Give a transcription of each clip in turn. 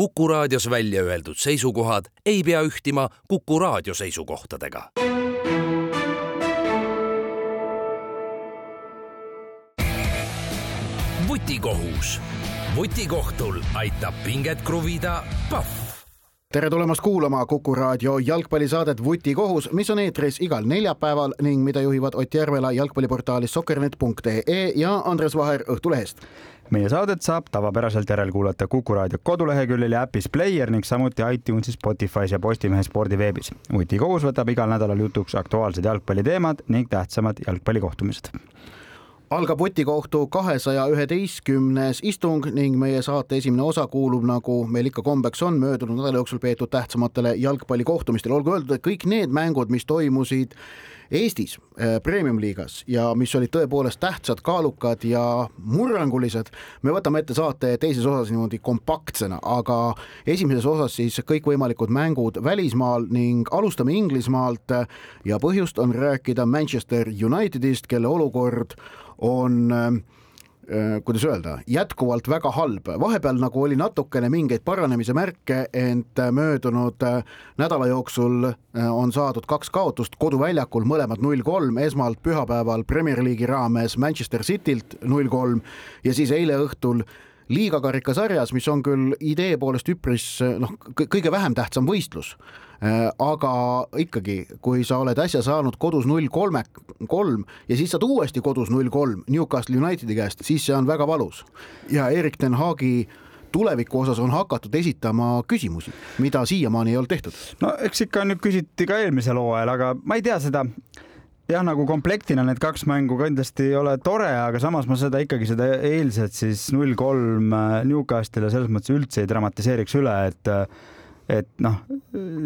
Kuku raadios välja öeldud seisukohad ei pea ühtima Kuku raadio seisukohtadega. vutikohus. vutikohtul aitab pinget kruvida Pahv tere tulemast kuulama Kuku raadio jalgpallisaadet Vutikohus, mis on eetris igal neljapäeval ning mida juhivad Ott Järvela jalgpalliportaalist sokkernet.ee ja Andres Vaher Õhtulehest. Meie saadet saab tavapäraselt järelkuulata Kuku raadio koduleheküljel ja äpis Player ning samuti iTunesis, Spotify's ja Postimehe spordiveebis. vutikohus võtab igal nädalal jutuks aktuaalsed jalgpalliteemad ning tähtsamad jalgpallikohtumised algab Vutikohtu kahesaja üheteistkümnes istung ning meie saate esimene osa kuulub, nagu meil ikka kombeks on, möödunud nädala jooksul peetud tähtsamatele jalgpallikohtumistele. olgu öeldud, et kõik need mängud, mis toimusid Eestis äh, premium-liigas ja mis olid tõepoolest tähtsad, kaalukad ja murrangulised, me võtame ette saate teises osas niimoodi kompaktsena, aga esimeses osas siis kõikvõimalikud mängud välismaal ning alustame Inglismaalt. Ja põhjust on rääkida Manchester Unitedist, kelle olukord on äh, kuidas öelda, jätkuvalt väga halb, vahepeal nagu oli natukene mingeid paranemise märke, ent äh, möödunud nädala jooksul on saadud kaks kaotust. Koduväljakul, mõlemad null kolm, esmalt pühapäeval Premier League'i raames Manchester Citylt null kolm ja siis eile õhtul liigakarikasarjas, mis on küll idee poolest üpris noh, kõige vähem tähtsam võistlus. Äh, aga ikkagi, kui sa oled äsja saanud kodus null kolme, kolm ja siis saad uuesti kodus null kolm Newcastle Unitedi käest, siis see on väga valus. Ja Erik ten Haagi tuleviku osas on hakatud esitama küsimusi, mida siiamaani ei olnud tehtud. no eks ikka nüüd küsiti ka eelmisel hooajal, aga ma ei tea seda jah, nagu komplektina need kaks mängu kindlasti ei ole tore, aga samas ma seda ikkagi seda eilset siis null kolm Newcastle'ile selles mõttes üldse ei dramatiseeriks üle, et et noh,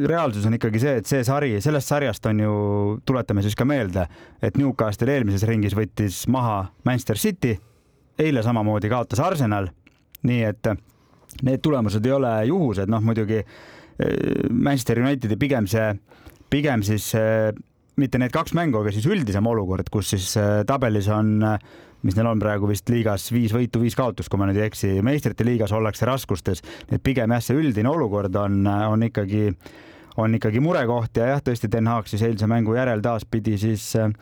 reaalsus on ikkagi see, et see sari, sellest sarjast on ju, tuletame siis ka meelde, et Newcastle eelmises ringis võttis maha Manchester City, eile samamoodi kaotas Arsenal, nii et need tulemused ei ole juhused, noh muidugi Manchester Unitedi pigem see, pigem siis eh, mitte need kaks mängu, aga siis üldisem olukord, kus siis eh, tabelis on mis neil on praegu vist liigas viis võitu, viis kaotust, kui ma nüüd ei eksi. meistrite liigas ollakse raskustes, et pigem jah, see üldine olukord on, on ikkagi, on ikkagi murekoht ja jah, tõesti Den Haag siis eilse mängu järel taas pidi siis äh,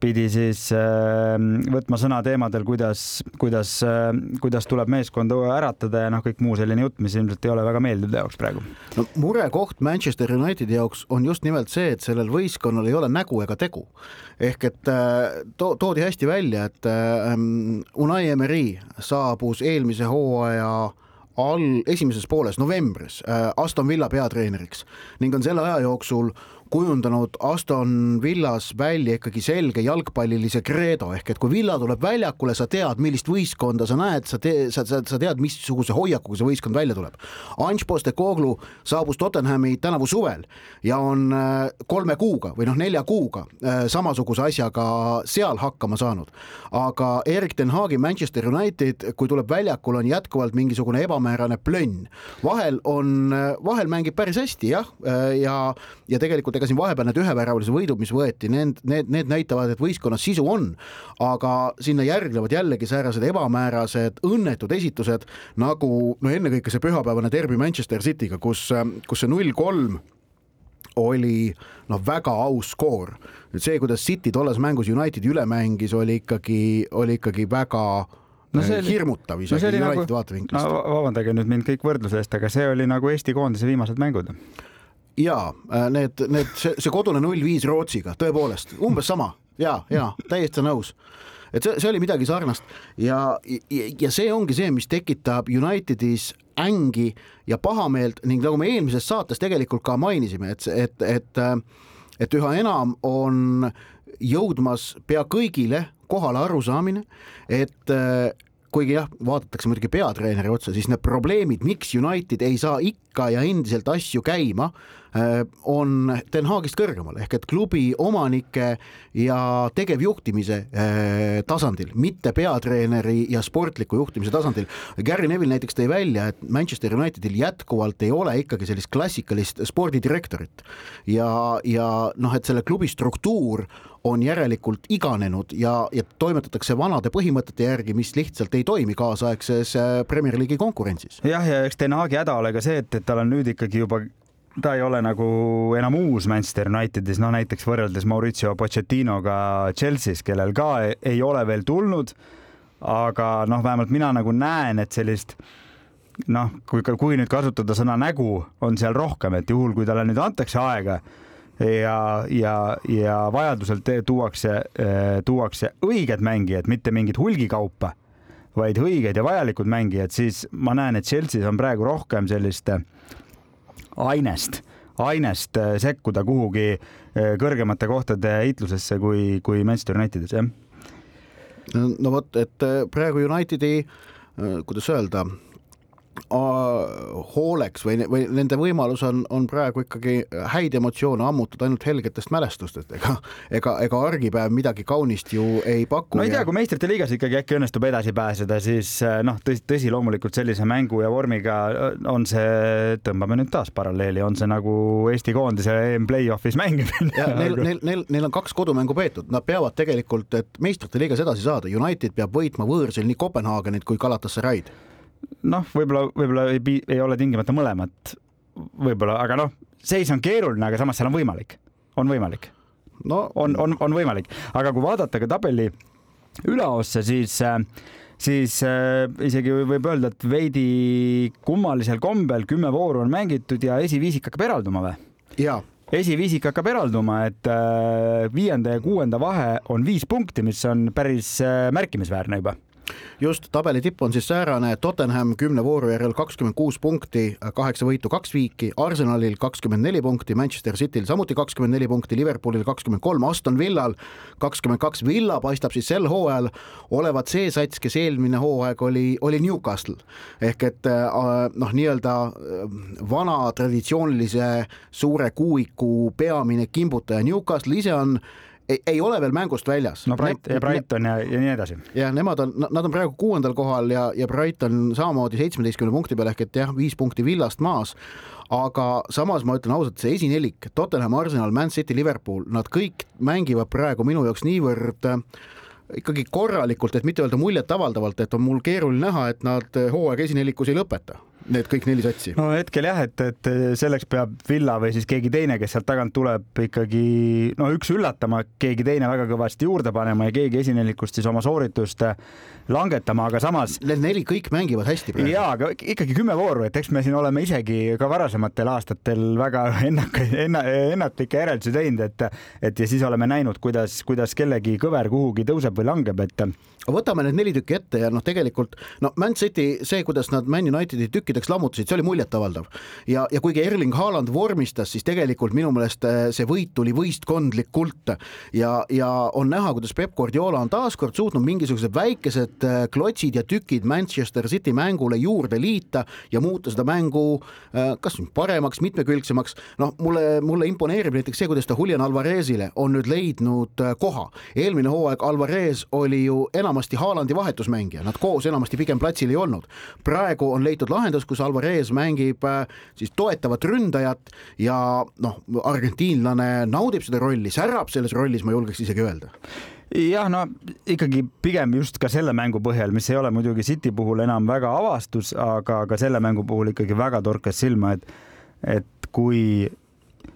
pidi siis ähm, võtma sõna teemadel, kuidas, kuidas, äh, kuidas tuleb meeskonda äratada ja noh, kõik muu selline jutt, mis ilmselt ei ole väga meeldiv jaoks praegu. no murekoht Manchester Unitedi jaoks on just nimelt see, et sellel võistkonnal ei ole nägu ega tegu. ehk et äh, to toodi hästi välja, et ähm, Unai Emery saabus eelmise hooaja all, esimeses pooles novembris äh, Aston Villa peatreeneriks ning on selle aja jooksul kujundanud Aston Villas välja ikkagi selge jalgpallilise kreedo ehk et kui Villa tuleb väljakule, sa tead, millist võistkonda sa näed, sa te-, sa, sa, sa tead, missuguse hoiakuga see võistkond välja tuleb. Ange Postecoglou saabus Tottenhami tänavu suvel ja on äh, kolme kuuga või noh, nelja kuuga äh, samasuguse asjaga seal hakkama saanud. aga Erik ten Hagi Manchester United, kui tuleb väljakule, on jätkuvalt mingisugune ebamäärane plönn. vahel on, äh, vahel mängib päris hästi jah, ja, ja tegelikult ega siin vahepeal need üheväravalise võidud, mis võeti, need, need, need näitavad, et võistkonnas sisu on, aga sinna järgnevad jällegi säärased ebamäärased õnnetud esitused nagu no ennekõike see pühapäevane derbi Manchester City'ga, kus, kus see null kolm oli noh, väga aus skoor. nüüd see, kuidas City tolles mängus Unitedi üle mängis, oli ikkagi, oli ikkagi väga no see oli, hirmutav isegi no Unitedi nagu, vaatevinklist. no vabandage nüüd mind kõik võrdluse eest, aga see oli nagu Eesti koondise viimased mängud ja äh, need, need, see, see kodune null viis Rootsiga, tõepoolest umbes sama. Ja, ja täiesti nõus. Et see, see oli midagi sarnast. Ja, ja, ja see ongi see, mis tekitab Unitedis ängi ja pahameelt ning nagu me eelmises saates tegelikult ka mainisime, et, et, et, et üha enam on jõudmas pea kõigile kohale arusaamine, et kuigi jah, vaadatakse muidugi peatreeneri otsa, siis need probleemid, miks United ei saa ikka ja endiselt asju käima, äh, on Den Haagist kõrgemal ehk et klubi omanike ja tegevjuhtimise äh, tasandil, mitte peatreeneri ja sportliku juhtimise tasandil. Gary Neville näiteks tõi välja, et Manchester Unitedil jätkuvalt ei ole ikkagi sellist klassikalist spordidirektorit ja, ja noh, et selle klubi struktuur on järelikult iganenud ja, ja toimetatakse vanade põhimõtete järgi, mis lihtsalt ei toimi kaasaegses äh, Premier League'i konkurentsis. jah, ja eks Den Haagi häda ole ka see, et, et tal on nüüd ikkagi juba ta ei ole nagu enam uus Manchester Unitedis, no näiteks võrreldes Mauricio Pochettinoga Chelsea's, kellel ka ei ole veel tulnud. aga noh, vähemalt mina nagu näen, et sellist noh, kui, kui nüüd kasutada sõna nägu, on seal rohkem, et juhul, kui talle nüüd antakse aega ja, ja, ja vajadusel tuuakse, tuuakse õiged mängijad, mitte mingit hulgikaupa, vaid õiged ja vajalikud mängijad, siis ma näen, et Chelsea's on praegu rohkem sellist ainest, ainest sekkuda kuhugi kõrgemate kohtade heitlusesse kui, kui Manchester Unitedis, jah. no vot, et praegu Unitedi, kuidas öelda hooleks või, või nende võimalus on, on praegu ikkagi häid emotsioone ammutada ainult helgetest mälestustest, ega, ega, ega argipäev midagi kaunist ju ei paku. no ei tea, kui meistrite liigas ikkagi äkki õnnestub edasi pääseda, siis eh, noh, tõsi, tõsi, loomulikult sellise mängu ja vormiga eh, on see, tõmbame nüüd taas paralleeli, on see nagu Eesti koondise EM-play-off'is mängimine. Neil, neil, neil, neil on kaks kodumängu peetud, nad peavad tegelikult, et meistrite liigas edasi saada, United peab võitma võõrsil nii Kopenhaagenit kui Galatasaray'd noh, võib-olla, võib-olla ei, ei ole tingimata mõlemat, võib-olla, aga noh, seis on keeruline, aga samas seal on võimalik, on võimalik. No.. on, on, on võimalik, aga kui vaadata ka tabeli üleossa, siis siis äh, isegi võib öelda, et veidi kummalisel kombel kümme vooru on mängitud ja esiviisik hakkab eralduma või? jaa. Esiviisik hakkab eralduma, et äh, viienda ja kuuenda vahe on viis punkti, mis on päris äh, märkimisväärne juba just, tabeli tipp on siis säärane, Tottenham kümne vooru järel kakskümmend kuus punkti, kaheksa võitu, kaks viiki, Arsenalil kakskümmend neli punkti, Manchester Cityl samuti kakskümmend neli punkti, Liverpoolil kakskümmend kolm, Aston Villal kakskümmend kaks, Villa paistab siis sel hooajal olevat see sats, kes eelmine hooaeg oli, oli Newcastle. Ehk et äh, noh, nii-öelda äh, vana traditsioonilise suure kuuiku peamine kimbutaja, Newcastle ise on ei, ei ole veel mängust väljas. no Bright ne, ja Brighton ja, ja nii edasi. ja nemad on, nad on praegu kuuendal kohal ja, ja Brighton samamoodi seitsmeteistkümne punkti peal ehk et jah, viis punkti villast maas aga samas ma ütlen ausalt, see esinelik, Tottenham, Arsenal, Man City, Liverpool, nad kõik mängivad praegu minu jaoks niivõrd äh, ikkagi korralikult, et mitte öelda muljetavaldavalt, et on mul keeruline näha, et nad hooaega esinelikus ei lõpeta need kõik neli satsi? no hetkel jah, et, et selleks peab Villa või siis keegi teine, kes sealt tagant tuleb, ikkagi no üks üllatama, keegi teine väga kõvasti juurde panema ja keegi esinelikust siis oma sooritust langetama, aga samas. Need neli kõik mängivad hästi praegu. jaa, aga ikkagi kümme vooru, et eks me siin oleme isegi ka varasematel aastatel väga ennakaid, enna, ennatlikke järeldusi teinud, et, et ja siis oleme näinud, kuidas, kuidas kellegi kõver kuhugi tõuseb või langeb, et võtame need neli tükki ette ja noh, tegelikult no Man City, see, kuidas nad Man Unitedi tükkideks lammutasid, see oli muljetavaldav. ja, ja kuigi Erling Haaland vormistas, siis tegelikult minu meelest äh, see võit tuli võistkondlikult ja, ja on näha, kuidas Peep Guardiola on taaskord suutnud mingisugused väikesed äh, klotsid ja tükid Manchester City mängule juurde liita ja muuta seda mängu äh, kas paremaks, mitmekülgsemaks. noh, mulle, mulle imponeerib näiteks see, kuidas ta Julian Alvarezile on nüüd leidnud koha. eelmine hooaeg Alvarez oli ju enam enamasti Haalandi vahetusmängija, nad koos enamasti pigem platsil ei olnud. praegu on leitud lahendus, kus Alvarez mängib äh, siis toetavat ründajat ja noh, argentiinlane naudib seda rolli, särab selles rollis, ma julgeks isegi öelda. Jah, no ikkagi pigem just ka selle mängu põhjal, mis ei ole muidugi City puhul enam väga avastus, aga ka selle mängu puhul ikkagi väga torkas silma, et et kui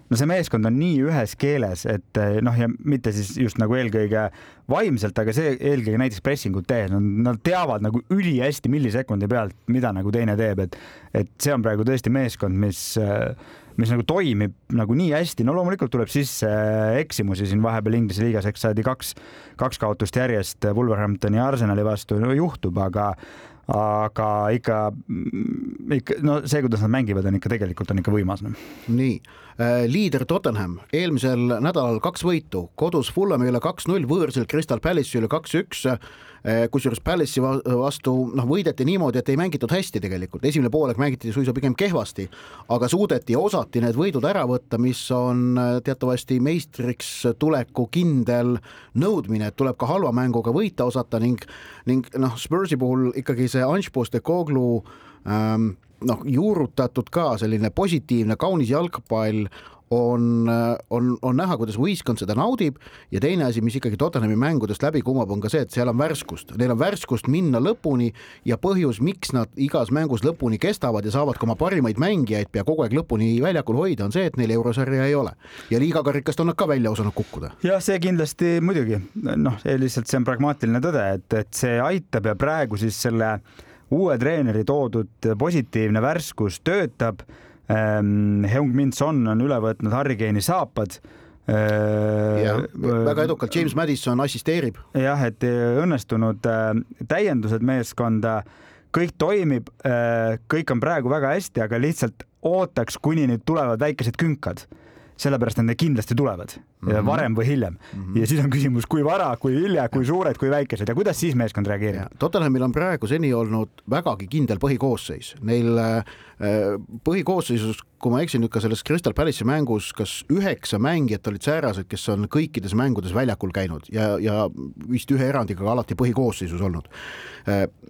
no see meeskond on nii ühes keeles, et eh, noh, ja mitte siis just nagu eelkõige vaimselt, aga see eelkõige näiteks pressingut tehes, nad teavad nagu ülihästi millisekundi pealt, mida nagu teine teeb, et et see on praegu tõesti meeskond, mis mis nagu toimib nagu nii hästi, no loomulikult tuleb sisse eksimusi siin vahepeal Inglise liigas, eks saadi kaks, kaks kaotust järjest Wolverhamptoni ja Arsenali vastu no, juhtub, aga aga ikka, ikka no see, kuidas nad mängivad, on ikka tegelikult on ikka võimas no.. nii, liider Tottenham, eelmisel nädalal kaks võitu, kodus Fulhami üle kaks-null, võõrsil Crystal Palace'i üle kaks-üks Eh, kusjuures Palace'i vastu noh, võideti niimoodi, et ei mängitud hästi tegelikult, esimene poolek mängiti suisa pigem kehvasti, aga suudeti, osati need võidud ära võtta, mis on eh, teatavasti meistriks tuleku kindel nõudmine, et tuleb ka halva mänguga võita osata ning ning noh, Spursi puhul ikkagi see Ange Postecoglou ähm, noh, juurutatud ka selline positiivne, kaunis jalgpall on, on, on näha, kuidas võistkond seda naudib. Ja teine asi, mis ikkagi Tottenhami mängudest läbi kumab, on ka see, et seal on värskust, neil on värskust minna lõpuni ja põhjus, miks nad igas mängus lõpuni kestavad ja saavad ka oma parimaid mängijaid pea kogu aeg lõpuni väljakul hoida, on see, et neil eurosarja ei ole. Ja liigakarikast on nad ka välja osanud kukkuda. jah, see kindlasti muidugi. Noh, lihtsalt see on pragmaatiline tõde, et, et see aitab ja praegu siis selle uue treeneri toodud positiivne värskus töötab. Ehm, Heung-Min Son on üle võtnud Harry-Kane'i saapad. Ehm, ja, väga edukalt, James Madison assisteerib. jah, et õnnestunud äh, täiendused meeskonda, kõik toimib, äh, kõik on praegu väga hästi, aga lihtsalt ootaks, kuni nüüd tulevad väikesed künkad. Sellepärast et need kindlasti tulevad mm -hmm. varem või hiljem mm. -hmm. ja siis on küsimus, kui vara, kui hilja, kui suured, kui väikesed ja kuidas siis meeskond reageerib. Tottenhamil on praegu seni olnud vägagi kindel põhikoosseis, neil äh, põhikoosseisus kui ma eksin nüüd ka selles Crystal Palace'i mängus, kas üheksa mängijat olid säärased, kes on kõikides mängudes väljakul käinud ja, ja vist ühe erandiga alati põhikoosseisus olnud.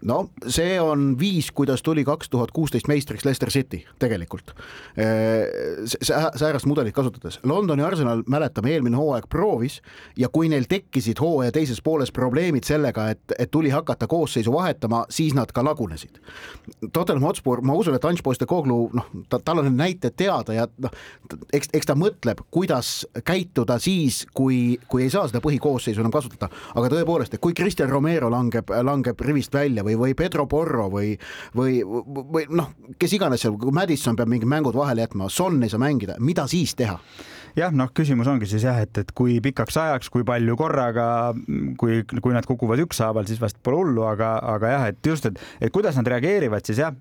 no see on viis, kuidas tuli kaks tuhat kuusteist meistriks Leicester City tegelikult. säärast mudelit kasutades. Londoni Arsenal, mäletame, eelmine hooaeg proovis ja kui neil tekkisid hooaja teises pooles probleemid sellega, et, et tuli hakata koosseisu vahetama, siis nad ka lagunesid. Tottenham Hotspur, ma usun, et Ange Postecoglou, noh, tal on need näited teada ja noh, eks, eks ta mõtleb, kuidas käituda siis, kui, kui ei saa seda põhikoosseisu enam kasutada, aga tõepoolest, et kui Kristjan Romero langeb, langeb rivist välja või, või Pedro Porro või, või, või noh, kes iganes seal, kui Madison peab mingid mängud vahele jätma, Son ei saa mängida, mida siis teha? Jah, noh, küsimus ongi siis jah, et, et kui pikaks ajaks, kui palju korraga, kui, kui nad kukuvad ükshaaval, siis vast pole hullu, aga, aga jah, et just, et, et kuidas nad reageerivad siis jah,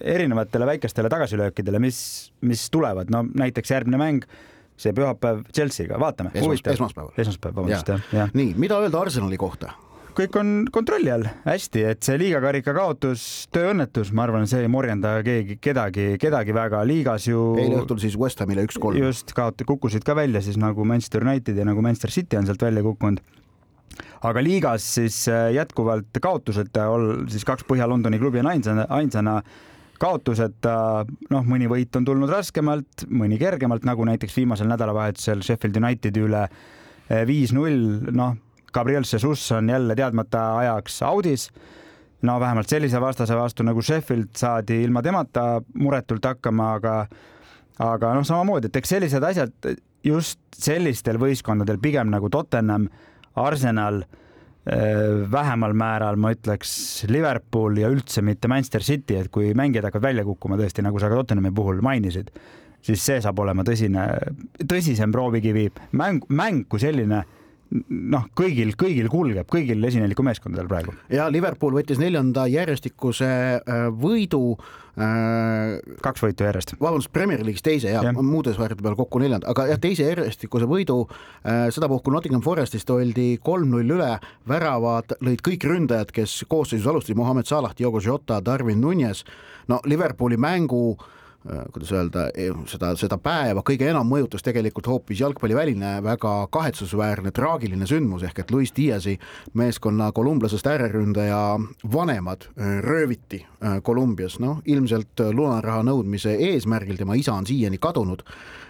erinevatele väikestele tagasilöökidele, mis, mis tulevad, no näiteks järgmine mäng see pühapäev Chelsea'ga, vaatame. esmaspäeval. esmaspäev, vabandust, jah ja.. nii, mida öelda Arsenali kohta? Kõik on kontrolli all, hästi, et see liigakarika kaotus, tööõnnetus, ma arvan, see ei morjenda keegi, kedagi, kedagi väga liigas ju. eile õhtul siis West Hamile üks-kolm. just, kaot-, kukkusid ka välja siis nagu Manchester United ja nagu Manchester City on sealt välja kukkunud aga liigas siis äh, jätkuvalt kaotuseta, siis kaks Põhja-Londoni klubi on ainsana, ainsana kaotuseta, noh, mõni võit on tulnud raskemalt, mõni kergemalt, nagu näiteks viimasel nädalavahetusel Sheffield Unitedi üle äh, viis-null, noh Gabriel Jesus on jälle teadmata ajaks audis. no vähemalt sellise vastase vastu nagu Sheffield saadi ilma temata muretult hakkama, aga aga noh, samamoodi, et eks sellised asjad just sellistel võistkondadel pigem nagu Tottenham, Arsenal, eh, vähemal määral ma ütleks Liverpool ja üldse mitte Manchester City, et kui mängijad hakkavad välja kukkuma tõesti, nagu sa ka Tottenhami puhul mainisid, siis see saab olema tõsine, tõsisem proovikivi. mäng, mäng kui selline noh, kõigil, kõigil kulgeb, kõigil esineliku meeskondadel praegu. ja Liverpool võttis neljanda järjestikuse äh, võidu äh,. kaks võitu järjest. vabandust, Premier League'is teise ja, ja. muudes variantide peal kokku neljanda, aga jah, teise järjestikuse võidu äh, sedapuhku Nottingham Forestist oldi kolm-null üle, väravad lõid kõik ründajad, kes koosseisus alustasid, Mohamed Salah, Diogo Jota, Darwin Nunez. no Liverpooli mängu Äh, kuidas öelda, e, seda, seda päeva kõige enam mõjutas tegelikult hoopis jalgpalliväline väga kahetsusväärne traagiline sündmus ehk et Luis Diaz'i meeskonna kolumblasest ääreründaja vanemad äh, rööviti äh, Kolumbias, noh ilmselt lunaraha nõudmise eesmärgil, tema isa on siiani kadunud,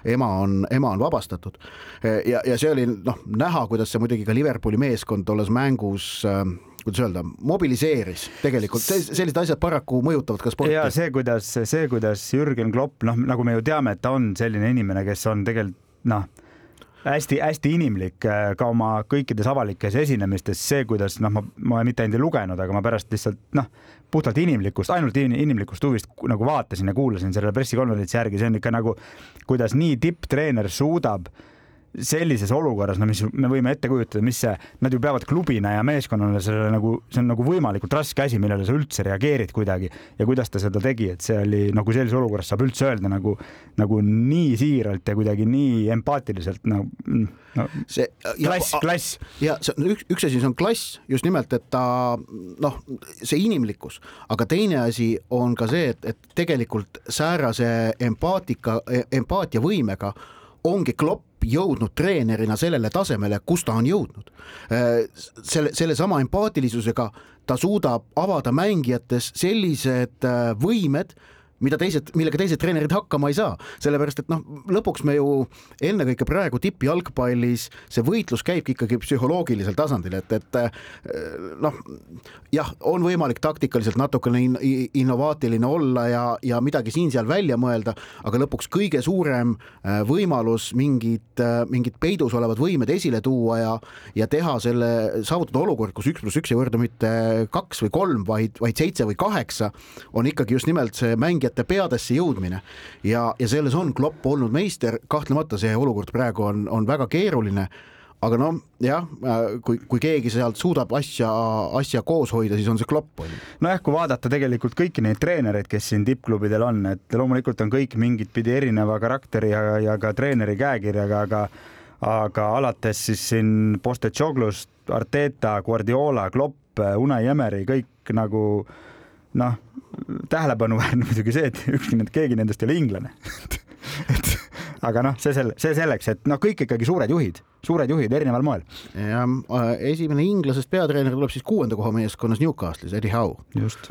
ema on, ema on vabastatud. Ja, ja see oli noh, näha, kuidas see muidugi ka Liverpooli meeskond tolles mängus äh, kuidas öelda, mobiliseeris tegelikult, sellised asjad paraku mõjutavad ka sporti. ja see, kuidas, see, kuidas Jürgen Klopp, noh, nagu me ju teame, et ta on selline inimene, kes on tegelikult noh, hästi-hästi inimlik äh, ka oma kõikides avalikes esinemistes, see, kuidas noh, ma, ma mitte ainult ei lugenud, aga ma pärast lihtsalt noh, puhtalt inimlikust, ainult inimlikust huvist nagu vaatasin ja kuulasin selle pressikonverentsi järgi, see on ikka nagu, kuidas nii tipptreener suudab sellises olukorras, no mis me võime ette kujutada, mis see, nad ju peavad klubina ja meeskonnale sellele nagu, see on nagu võimalikult raske asi, millele sa üldse reageerid kuidagi. Ja kuidas ta seda tegi, et see oli nagu sellises olukorras saab üldse öelda nagu, nagu nii siiralt ja kuidagi nii empaatiliselt nagu no, see klass, klass. ja see on üks, üks asi, see on klass just nimelt, et ta noh, see inimlikkus, aga teine asi on ka see, et, et tegelikult säärase empaatika, empaatiavõimega ongi Klopp jõudnud treenerina sellele tasemele, kus ta on jõudnud. selle, sellesama empaatilisusega ta suudab avada mängijates sellised võimed, mida teised, millega teised treenerid hakkama ei saa, sellepärast et noh, lõpuks me ju ennekõike praegu tippjalgpallis see võitlus käibki ikkagi psühholoogilisel tasandil, et, et eh, noh, jah, on võimalik taktikaliselt natukene in, innovaatiline olla ja, ja midagi siin-seal välja mõelda, aga lõpuks kõige suurem eh, võimalus mingid, eh, mingid peidus olevad võimed esile tuua ja, ja teha selle, saavutada olukord, kus üks pluss üks ei võrdu mitte kaks või kolm, vaid, vaid seitse või kaheksa, on ikkagi just nimelt see mängija mängijate peadesse jõudmine. Ja, ja selles on Klopp olnud meister, kahtlemata see olukord praegu on, on väga keeruline. Aga noh, jah, kui, kui keegi sealt suudab asja, asja koos hoida, siis on see klopp on ju. nojah, kui vaadata tegelikult kõiki neid treenereid, kes siin tippklubidel on, et loomulikult on kõik mingit pidi erineva karakteri ja, ja ka treeneri käekirjaga, aga aga alates siis siin Postecoglust, Arteta, Guardiola, Klopp, Unai Emeri, kõik nagu noh tähelepanuväärne muidugi see, et ükski keegi nendest ei ole inglane. Et aga noh, see selle, see selleks, et noh, kõik ikkagi suured juhid, suured juhid erineval moel. ja äh, esimene inglasest peatreener tuleb siis kuuenda koha meeskonnas Newcastle'is, Eddie Howe.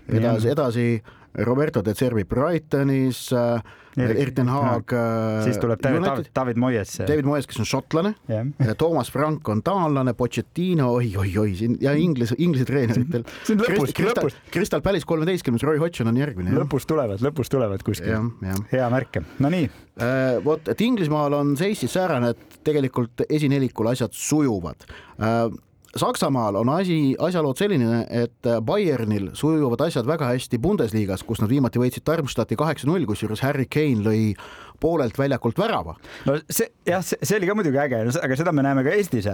edasi, edasi Roberto De Zerbi Brightonis äh,, Erik ten Haag äh,. siis tuleb David, David Moyes. David Moyes, kes on šotlane yeah.. Toomas Frank on taanlane, Pochettino oi, oi, oi siin ja inglise, inglise treeneritel. Crystal Palace kolmeteistkümnes, Roy Hodgson on järgmine. lõpus tulevad, lõpus tulevad kuskil. hea märk, no nii äh,. vot, et Inglismaal on seis siis säärane, et tegelikult esinelikul asjad sujuvad äh, Saksamaal on asi, asjalood selline, et Bayernil sujuvad asjad väga hästi Bundesligas, kus nad viimati võitsid Darmstadti kaheksa-null, kusjuures Harry Kane lõi poolelt väljakult värava. no see jah, see oli ka muidugi äge, aga seda me näeme ka Eestis,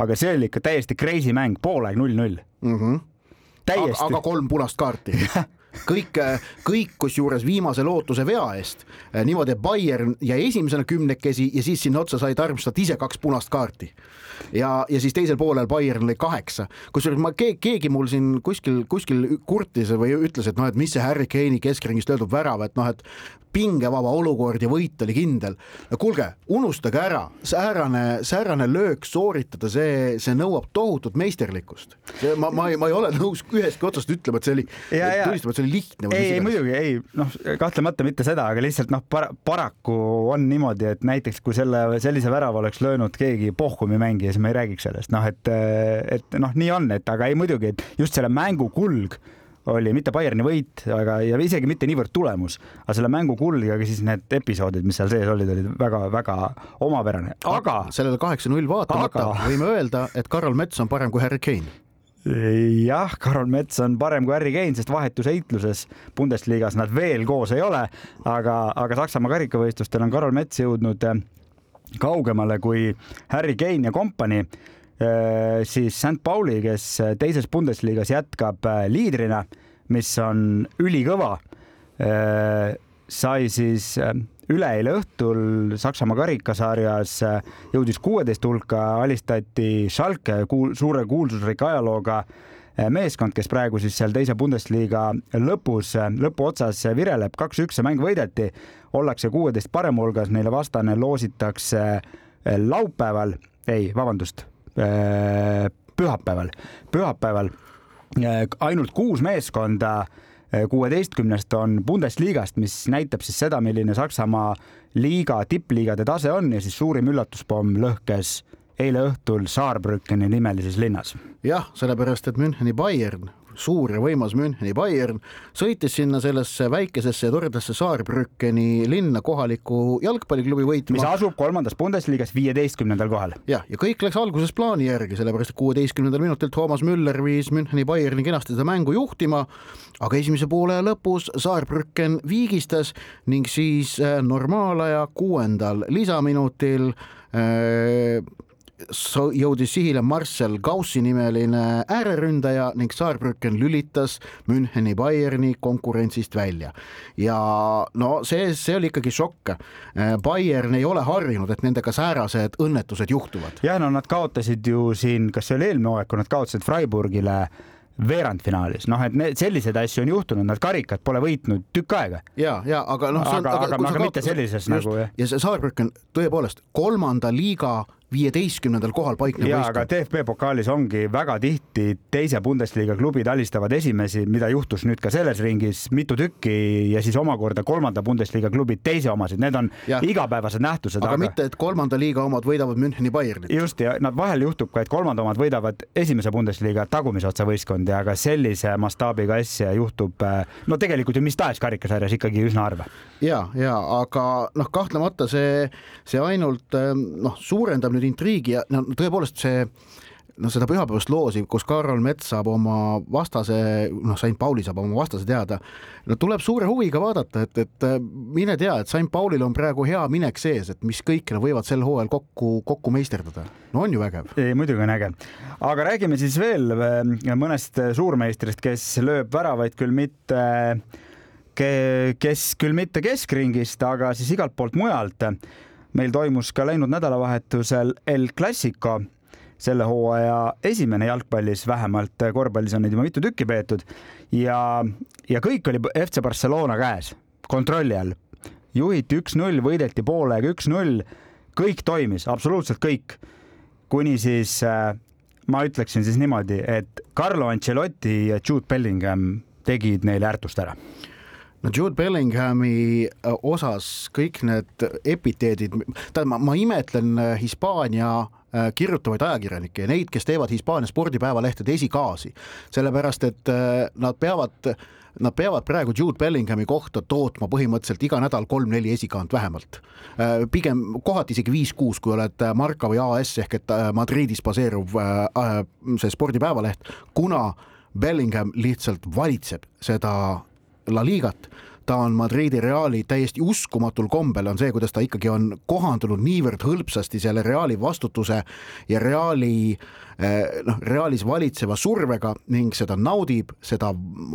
aga see oli ikka täiesti crazy mäng, poolaeg null-null mm. -hmm. täiesti. aga kolm punast kaarti kõik, kõik kusjuures viimase lootuse vea eest. niimoodi, et Bayern jäi esimesena kümnekesi ja siis sinna otsa sai Darmstadt ise kaks punast kaarti ja, ja siis teisel poolel Bayern lõi kaheksa, kusjuures ma keegi, mul siin kuskil, kuskil kurtis või ütles, et noh, et mis see Harry Kane'i keskringist löödud värav, et noh, et pingevaba olukord ja võit oli kindel. no kuulge, unustage ära, säärane, säärane löök sooritada, see, see nõuab tohutut meisterlikkust. ma, ma ei, ma ei ole nõus ühestki otsast ütlema, et see oli, tunnistama, et see oli lihtne. ei, ei muidugi ei, noh, kahtlemata mitte seda, aga lihtsalt noh para, paraku on niimoodi, et näiteks kui selle, sellise värava oleks löönud keegi Pohhumi mängija, siis me ei räägiks sellest, noh, et, et noh, nii on, et aga ei muidugi, et just selle mängu kulg oli mitte Bayerni võit, aga ja isegi mitte niivõrd tulemus, aga selle mängu kulg ja siis need episoodid, mis seal sees olid, olid väga-väga omapärane, aga. sellele kaheksa-null vaatamata aga... võime öelda, et Karol Mets on parem kui Harry Kane jah, Karol Mets on parem kui Harry Kane, sest vahetusheitluses Bundesligas nad veel koos ei ole, aga, aga Saksamaa karikavõistlustel on Karol Mets jõudnud kaugemale kui Harry Kane ja kompanii Äh, siis St Pauli, kes teises Bundesligas jätkab äh, liidrina, mis on ülikõva, äh, sai siis üleeile õhtul Saksamaa karikasarjas jõudis kuueteist hulka, alistati Schalke kuul, suure kuulsusrikka ajalooga meeskond, kes praegu siis seal teise Bundesliga lõpus, lõpuotsas vireleb, kaks-üks see mäng võideti, ollakse kuueteist parema hulgas, neile vastane loositakse laupäeval, ei, vabandust pühapäeval, pühapäeval ainult kuus meeskonda kuueteistkümnest on Bundesliga-st, mis näitab siis seda, milline Saksamaa liiga, tippliigade tase on ja siis suurim üllatuspomm lõhkes eile õhtul Saarbrückeni nimelises linnas. jah, sellepärast et Müncheni Bayern suur ja võimas Müncheni Bayern, sõitis sinna sellesse väikesesse ja toredasse Saarbrückeni linna kohaliku jalgpalliklubi võitma. mis asub kolmandas Bundesligas viieteistkümnendal kohal. jah, ja kõik läks alguses plaani järgi, sellepärast et kuueteistkümnendal minutil Toomas Müller viis Müncheni Bayerni kenasti seda mängu juhtima, aga esimese poole lõpus Saarbrücken viigistas ning siis äh, normaalaja kuuendal lisaminutil äh, jõudis sihile Marcel Gaussi nimeline ääreründaja ning Saarbrücken lülitas Müncheni Bayerni konkurentsist välja. ja no see, see oli ikkagi šokk. Bayern ei ole harjunud, et nendega säärased õnnetused juhtuvad. jah, no nad kaotasid ju siin, kas see oli eelmine hooaeg, kui nad kaotasid Freiburgile veerandfinaalis, noh, et need selliseid asju on juhtunud, nad karikat pole võitnud tükk aega. ja, ja aga noh. aga, aga, aga, aga mitte sellises just, nagu jah. ja see Saarbrücken tõepoolest kolmanda liiga viieteistkümnendal kohal paiknev võistkond. aga DFB pokaalis ongi väga tihti teise Bundesliga klubid alistavad esimesi, mida juhtus nüüd ka selles ringis mitu tükki ja siis omakorda kolmanda Bundesliga klubid teise omasid, need on ja. igapäevased nähtused. aga mitte, et kolmanda liiga omad võidavad Müncheni Bayernit. just ja nad vahel juhtub ka, et kolmanda omad võidavad esimese Bundesliga tagumise otsa võistkondi, aga sellise mastaabiga asja juhtub no tegelikult ju mis tahes karikasarjas ikkagi üsna harva. ja, ja aga noh, kahtlemata see, see ainult noh, suurendab nüüd intriigi ja no tõepoolest see noh, seda pühapäevast loosi, kus Karol Mets saab oma vastase, noh, Saint Pauli saab oma vastase teada, no tuleb suure huviga vaadata, et, et mine tea, et Saint Paulil on praegu hea minek sees, et mis kõik nad võivad sel hooajal kokku, kokku meisterdada. no on ju vägev. muidugi on äge. aga räägime siis veel äh, mõnest suurmeistrist, kes lööb väravaid küll mitte, kes küll mitte keskringist, aga siis igalt poolt mujalt meil toimus ka läinud nädalavahetusel El Clasico, selle hooaja esimene jalgpallis, vähemalt korvpallis on neid juba mitu tükki peetud ja, ja kõik oli FC Barcelona käes, kontrolli all. juhiti üks-null, võideti poolega üks-null, kõik toimis, absoluutselt kõik. kuni siis äh, ma ütleksin siis niimoodi, et Carlo Ancelotti ja Jude Bellingham tegid neile ärtust ära no Jude Bellinghami äh, osas kõik need epiteedid, tähendab, ma, ma imetlen äh, Hispaania äh, kirjutavaid ajakirjanikke ja neid, kes teevad Hispaania spordipäevalehtede esikaasi, sellepärast et nad peavad Nad peavad praegu Jude Bellinghami kohta tootma põhimõtteliselt iga nädal kolm-neli esikaant vähemalt. pigem kohati isegi viis-kuus, kui oled Marca või AS ehk et Madridis baseeruv see spordipäevaleht, kuna Bellingham lihtsalt valitseb seda La Ligat, ta on Madridi Reali täiesti uskumatul kombel on see, kuidas ta ikkagi on kohandunud niivõrd hõlpsasti selle Reali vastutuse ja Reali noh, Realis valitseva survega ning seda naudib, seda,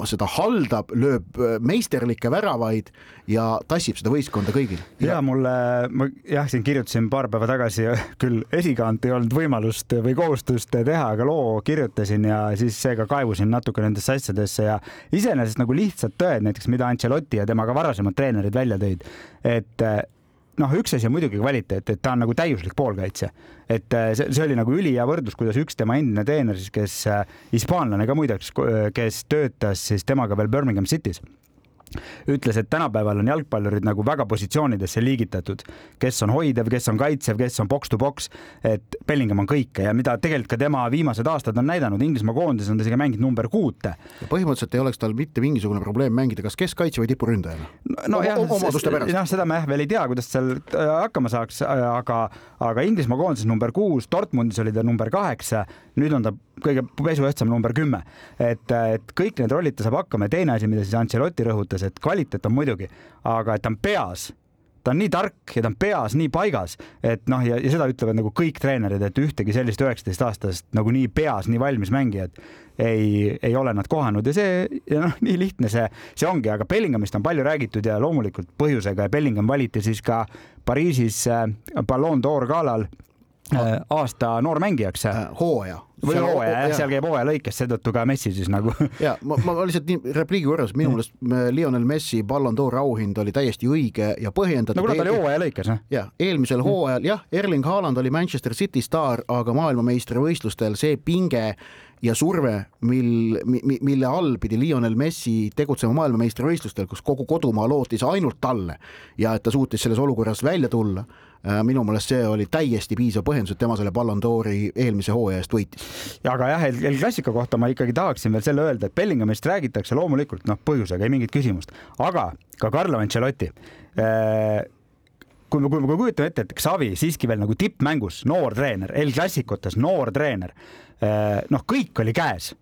seda haldab, lööb eh, meisterlikke väravaid ja tassib seda võistkonda kõigil. ja mulle, ma jah, siin kirjutasin paar päeva tagasi, küll esikaant ei olnud võimalust või kohustust teha, aga loo kirjutasin ja siis seega kaevusin natuke nendesse asjadesse ja iseenesest nagu lihtsad tõed, näiteks mida Ancelotti ja tema ka varasemad treenerid välja tõid, et noh, üks asi on muidugi kvaliteet, et ta on nagu täiuslik poolkaitse, et eh, see, see oli nagu ülihea võrdlus, kuidas üks tema endine treener siis, kes eh, hispaanlane ka muideks, kes töötas siis temaga veel Birmingham City's ütles, et tänapäeval on jalgpallurid nagu väga positsioonidesse liigitatud, kes on hoidev, kes on kaitsev, kes on box to box, et Bellingham on kõike ja mida tegelikult ka tema viimased aastad on näidanud, Inglismaa koondises on ta isegi mänginud number kuute. põhimõtteliselt ei oleks tal mitte mingisugune probleem mängida kas keskkaitse või tipuründajana no,. no jah, noh, seda me jah veel ei tea, kuidas seal äh, hakkama saaks, äh, aga, aga Inglismaa koondises number kuus, Dortmundis oli ta number kaheksa, nüüd on ta kõige pesuehtsam number kümme. et, et kõik need rollid ta saab hakkama ja teine asi, mida siis Ancelotti rõhutas, et kvaliteet on muidugi, aga et ta on peas. Ta on nii tark ja ta on peas nii paigas, et noh, ja, ja seda ütlevad nagu kõik treenerid, et ühtegi sellist üheksateistaastast nagu nii peas, nii valmis mängijat ei, ei ole nad kohanud. Ja see ja noh, nii lihtne see, see ongi, aga Bellinghamist on palju räägitud ja loomulikult põhjusega. Ja Bellingham valiti siis ka Pariisis äh, Ballon d'Or galal aasta noormängijaks. Äh, hooaja või hooaja jah, seal käib hooaja lõikes, seetõttu ka Messi siis nagu. ja ma, ma lihtsalt nii repliigi korras, minu meelest Lionel Messi Ballon d'Or auhind oli täiesti õige ja põhjendatud. no kuna ta oli hooaja lõikes, jah, eelmisel mm. hooajal jah, Erling Haaland oli Manchester City staar, aga maailmameistrivõistlustel see pinge ja surve, mil, mille all pidi Lionel Messi tegutsema maailmameistrivõistlustel, kus kogu kodumaa lootis ainult talle ja et ta suutis selles olukorras välja tulla Äh, minu meelest see oli täiesti piisav põhjendus, et tema selle Ballon d'Ori eelmise hooaja eest võitis. ja aga jah, El Clasico kohta ma ikkagi tahaksin veel selle öelda, et Bellinghamist räägitakse loomulikult noh, põhjusega ei mingit küsimust, aga ka Carlo Ancelotti äh, kui me, kui me kujutame ette, et Xavi siiski veel nagu tippmängus, noor treener, El Clasicotes noor treener, äh, noh, kõik oli käes,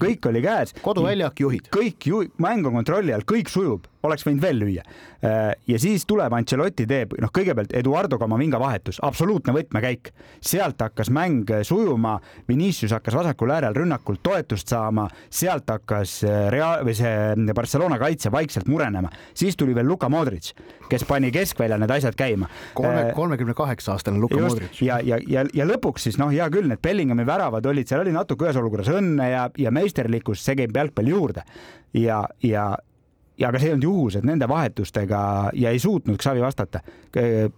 kõik oli käes. koduväljak, juhid. kõik ju, mäng on kontrolli all, kõik sujub, oleks võinud veel lüüa. Äh, ja siis tuleb Ancelotti teeb, noh, kõigepealt Eduardo Camavinga vahetus, absoluutne võtmekäik. sealt hakkas mäng sujuma, Vinicius hakkas vasakul äärel rünnakult toetust saama, sealt hakkas äh, Real või see Barcelona kaitse vaikselt murenema, siis tuli veel Luka Modric, kes pani keskväljal need asjad käima. kolme, äh, kolmekümne kaheksa aastane Luka Just, Modric. ja, ja, ja, ja lõpuks siis noh, hea küll, need Bellinghami väravad olid, seal oli natuke ühes olukorras õnne ja, ja meisterlikkust, see käib jalgpalli juurde ja, ja ja aga see ei olnud juhus, et nende vahetustega ja ei suutnud Xavi vastata.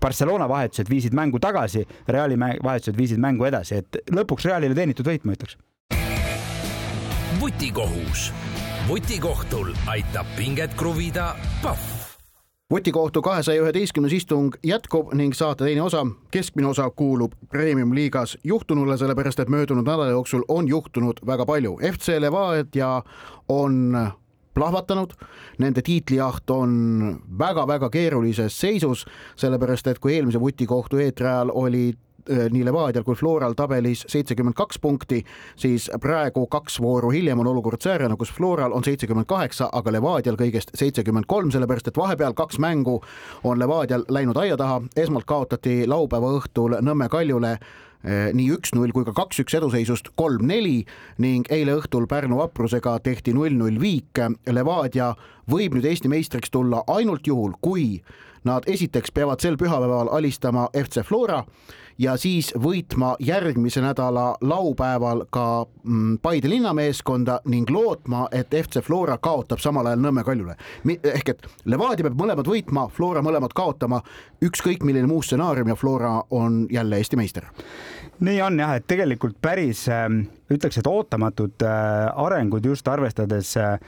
Barcelona vahetused viisid mängu tagasi, Reali vahetused viisid mängu edasi, et lõpuks Realile teenitud võit, ma ütleks. vutikohus, vutikohtul aitab pinget kruvida Pahv vutikohtu kahesaja üheteistkümnes istung jätkub ning saate teine osa, keskmine osa kuulub premium-liigas juhtunule, sellepärast et möödunud nädala jooksul on juhtunud väga palju. FC Levadia on plahvatanud, nende tiitlijaht on väga-väga keerulises seisus, sellepärast et kui eelmise vutikohtu eetri ajal oli äh, nii Levadial kui Floral tabelis seitsekümmend kaks punkti, siis praegu kaks vooru hiljem on olukord säärane, kus Floral on seitsekümmend kaheksa, aga Levadial kõigest seitsekümmend kolm, sellepärast et vahepeal kaks mängu on Levadial läinud aia taha, esmalt kaotati laupäeva õhtul Nõmme Kaljule nii üks-null kui ka kaks-üks eduseisust kolm-neli ning eile õhtul Pärnu vaprusega tehti null-null viik. Levadia võib nüüd Eesti meistriks tulla ainult juhul, kui nad esiteks peavad sel pühapäeval alistama FC Flora ja siis võitma järgmise nädala laupäeval ka mm, Paide linnameeskonda ning lootma, et FC Flora kaotab samal ajal Nõmme Kaljule. ehk et Levadia peab mõlemad võitma, Flora mõlemad kaotama, ükskõik milline muu stsenaarium ja Flora on jälle Eesti meister nii on jah, et tegelikult päris ähm, ütleks, et ootamatud äh, arengud just arvestades äh,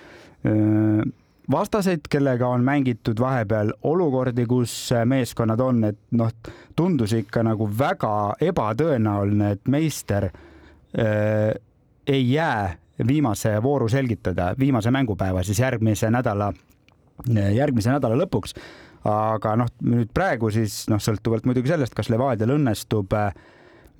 vastaseid, kellega on mängitud vahepeal olukordi, kus meeskonnad on, et noh, tundus ikka nagu väga ebatõenäoline, et meister äh, ei jää viimase vooru selgitada, viimase mängupäeva siis järgmise nädala, järgmise nädala lõpuks. aga noh, nüüd praegu siis noh, sõltuvalt muidugi sellest, kas Levadial õnnestub äh,